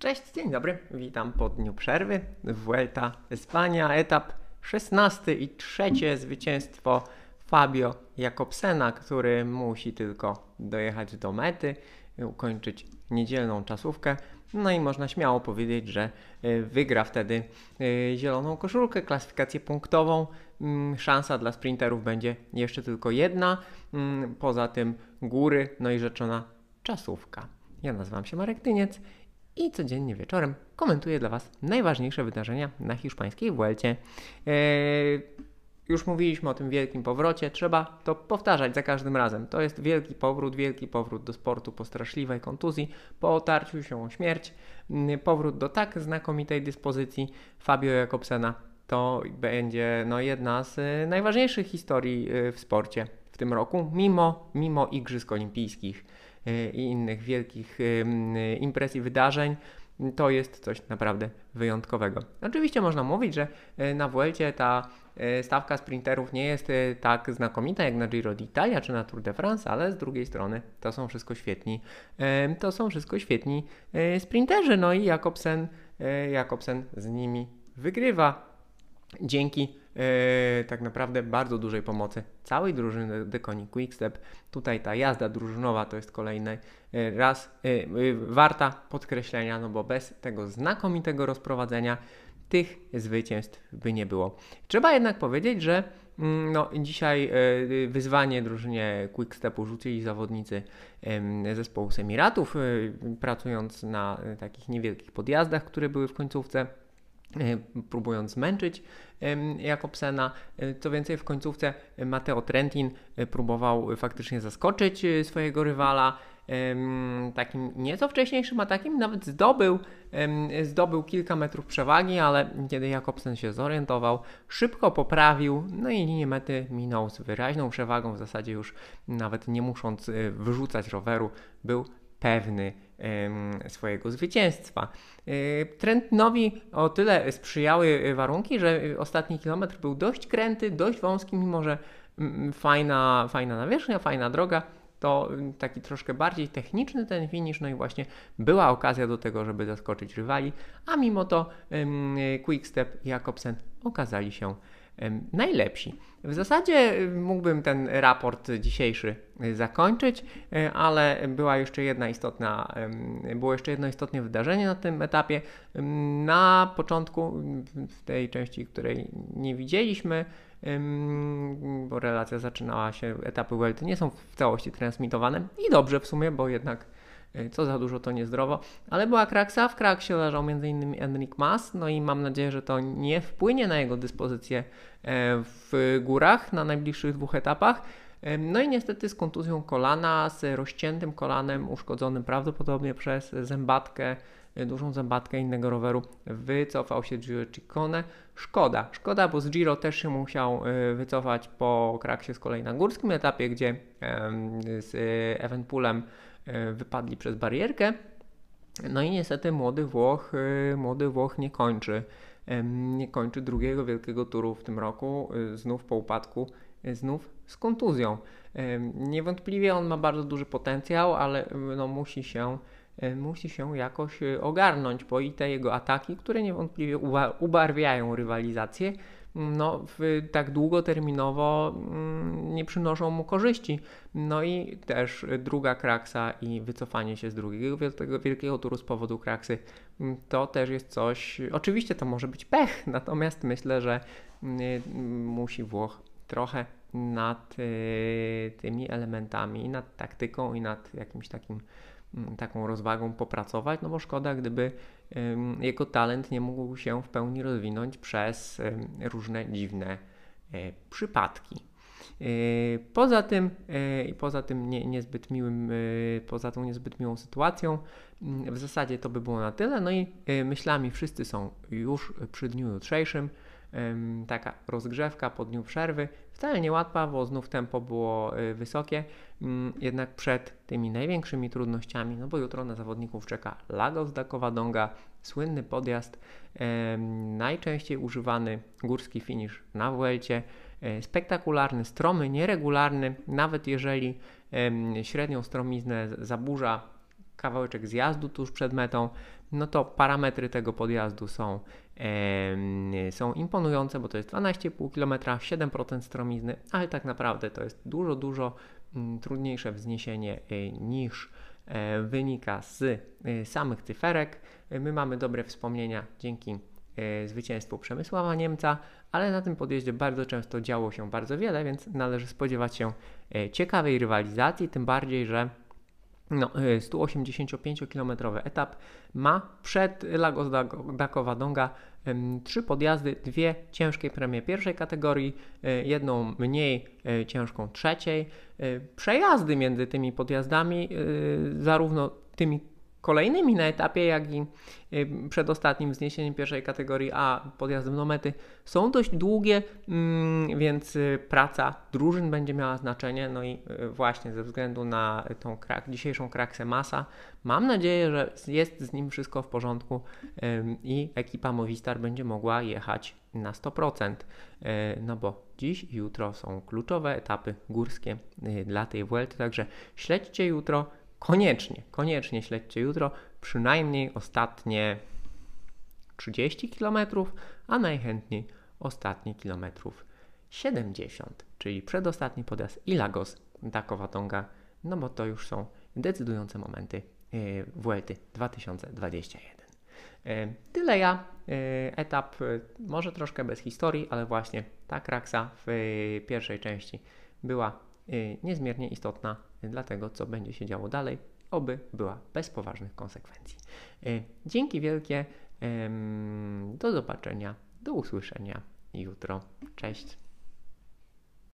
Cześć, dzień dobry. Witam po dniu przerwy. Vuelta Espania, etap 16 i trzecie zwycięstwo Fabio Jakobsena, który musi tylko dojechać do mety, ukończyć niedzielną czasówkę. No i można śmiało powiedzieć, że y, wygra wtedy y, zieloną koszulkę, klasyfikację punktową. Mm, szansa dla sprinterów będzie jeszcze tylko jedna. Mm, poza tym góry, no i rzeczona czasówka. Ja nazywam się Marek Tyniec i codziennie wieczorem komentuję dla Was najważniejsze wydarzenia na hiszpańskiej Vuelcie. Eee, już mówiliśmy o tym wielkim powrocie, trzeba to powtarzać za każdym razem. To jest wielki powrót, wielki powrót do sportu po straszliwej kontuzji, po otarciu się o śmierć, powrót do tak znakomitej dyspozycji Fabio Jakobsena. To będzie no, jedna z y, najważniejszych historii y, w sporcie w tym roku, mimo, mimo Igrzysk Olimpijskich. Y, i innych wielkich y, imprez i wydarzeń, to jest coś naprawdę wyjątkowego. Oczywiście można mówić, że y, na Vuelcie ta stawka sprinterów nie jest tak znakomita jak na Giro d'Italia czy na Tour de France, ale z drugiej strony to są wszystko świetni, to są wszystko świetni sprinterzy, no i Jakobsen, Jakobsen z nimi wygrywa dzięki e, tak naprawdę bardzo dużej pomocy całej drużyny Deconi Quickstep. Tutaj ta jazda drużynowa to jest kolejny e, raz e, warta podkreślenia, no bo bez tego znakomitego rozprowadzenia tych zwycięstw by nie było. Trzeba jednak powiedzieć, że mm, no, dzisiaj wyzwanie drużynie Quickstepu rzucili zawodnicy zespołu Semiratów, pracując na takich niewielkich podjazdach, które były w końcówce. E, próbując zmęczyć Jakobsena. E, co więcej, w końcówce Matteo Trentin e, próbował faktycznie zaskoczyć swojego rywala. Takim nieco wcześniejszym atakiem nawet zdobył, zdobył kilka metrów przewagi, ale kiedy Jakobsen się zorientował, szybko poprawił, no i linię mety minął z wyraźną przewagą, w zasadzie już nawet nie musząc wyrzucać roweru, był pewny swojego zwycięstwa. E, Trentnowi o tyle sprzyjały warunki, że ostatni kilometr był dość kręty, dość wąski, mimo że fajna, fajna nawierzchnia, fajna droga, to taki troszkę bardziej techniczny ten finish, no i właśnie była okazja do tego, żeby zaskoczyć rywali, a mimo to Quickstep i Jakobsen okazali się najlepsi. W zasadzie mógłbym ten raport dzisiejszy zakończyć, e, ale była jeszcze jedna istotna, było jeszcze jedno istotne wydarzenie na tym etapie. Na początku, w tej części, której nie widzieliśmy, bo relacja zaczynała się, etapy Welty nie są w całości transmitowane i dobrze w sumie, bo jednak E, co za dużo to niezdrowo, ale była kraksa, w kraksie leżał m.in. Enric Mas, no i mam nadzieję, że to nie wpłynie na jego dyspozycję e, w górach na najbliższych dwóch etapach. E, no i niestety z kontuzją kolana, z rozciętym kolanem, uszkodzonym prawdopodobnie przez zębatkę, dużą zębatkę innego roweru, wycofał się Giro Ciccone. Szkoda, szkoda, bo z Giro też się musiał wycofać po kraksie z kolei na górskim etapie, gdzie z Evenpoolem E, wypadli przez barierkę. No i niestety młody Włoch, e, młody Włoch nie kończy. Nie kończy drugiego wielkiego turu w tym roku, e, znów po upadku, znów z kontuzją. Niewątpliwie on ma bardzo duży potencjał, ale no musi się musi się jakoś ogarnąć, bo i te jego ataki, które niewątpliwie ubarwiają rywalizację, no, tak długoterminowo mm, nie przynoszą mu korzyści. No i też druga kraksa i wycofanie się z drugiego wielkiego, wielkiego turu z powodu kraksy, mm, to też jest coś, oczywiście to może być pech, natomiast myślę, że mm, musi Włoch trochę nad y, tymi elementami, nad taktyką i nad jakimś takim Mm, taką rozwagą popracować, no bo szkoda, gdyby jego talent nie mógł się w pełni rozwinąć przez różne dziwne e, przypadki. E, poza tym, i poza tym nie, niezbyt miłym, poza tą niezbyt miłą sytuacją, w zasadzie to by było na tyle. No i myślami wszyscy są już przy dniu jutrzejszym taka rozgrzewka po dniu przerwy. Wcale niełatwa, bo znów tempo było y, wysokie, mm, jednak przed tymi największymi trudnościami, no bo jutro na zawodników czeka Lagos da Covadonga, słynny podjazd, najczęściej używany górski finish na Vuelcie, e, spektakularny, stromy, nieregularny, nawet jeżeli średnią stromiznę zaburza kawałeczek zjazdu tuż przed metą, no to parametry tego podjazdu są, są imponujące, bo to jest 12,5 km, 7% stromizny, ale tak naprawdę to jest dużo, dużo m, trudniejsze wzniesienie e, niż e, wynika z e, samych cyferek. My mamy dobre wspomnienia dzięki zwycięstwu Przemysława Niemca, ale na tym podjeździe bardzo często działo się bardzo wiele, więc należy spodziewać się ciekawej rywalizacji, tym bardziej, że no, e, 185-kilometrowy etap ma przed Lagos da Covadonga trzy podjazdy, dwie ciężkie premie pierwszej kategorii, e, jedną mniej e, ciężką trzeciej. Przejazdy między tymi podjazdami, zarówno tymi kolejnymi na etapie, jak i y, przedostatnim wzniesieniem pierwszej kategorii A podjazdem do mety są dość długie, mm, więc y, praca drużyn będzie miała znaczenie. No i y, właśnie ze względu na tą krak, dzisiejszą kraksę masa, mam nadzieję, że jest z nim wszystko w porządku i ekipa Movistar będzie mogła jechać na 100%. Y, No bo dziś i jutro są kluczowe etapy górskie dla tej Vuelty, także śledźcie jutro koniecznie, koniecznie śledźcie jutro przynajmniej ostatnie 30 km, a najchętniej ostatnie kilometrów 70, czyli przedostatni podjazd i Lagos da Covadonga, no bo to już są decydujące momenty yy, Vuelty 2021. Yy, Tyle ja. Yy, Etap może troszkę bez historii, ale właśnie ta kraksa w pierwszej części była niezmiernie istotna dla tego, co będzie się działo dalej, oby była bez poważnych konsekwencji. Yy, Dzięki wielkie. Do zobaczenia, do usłyszenia jutro. Cześć.